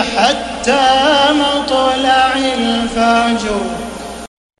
حتى مطلع الفجر.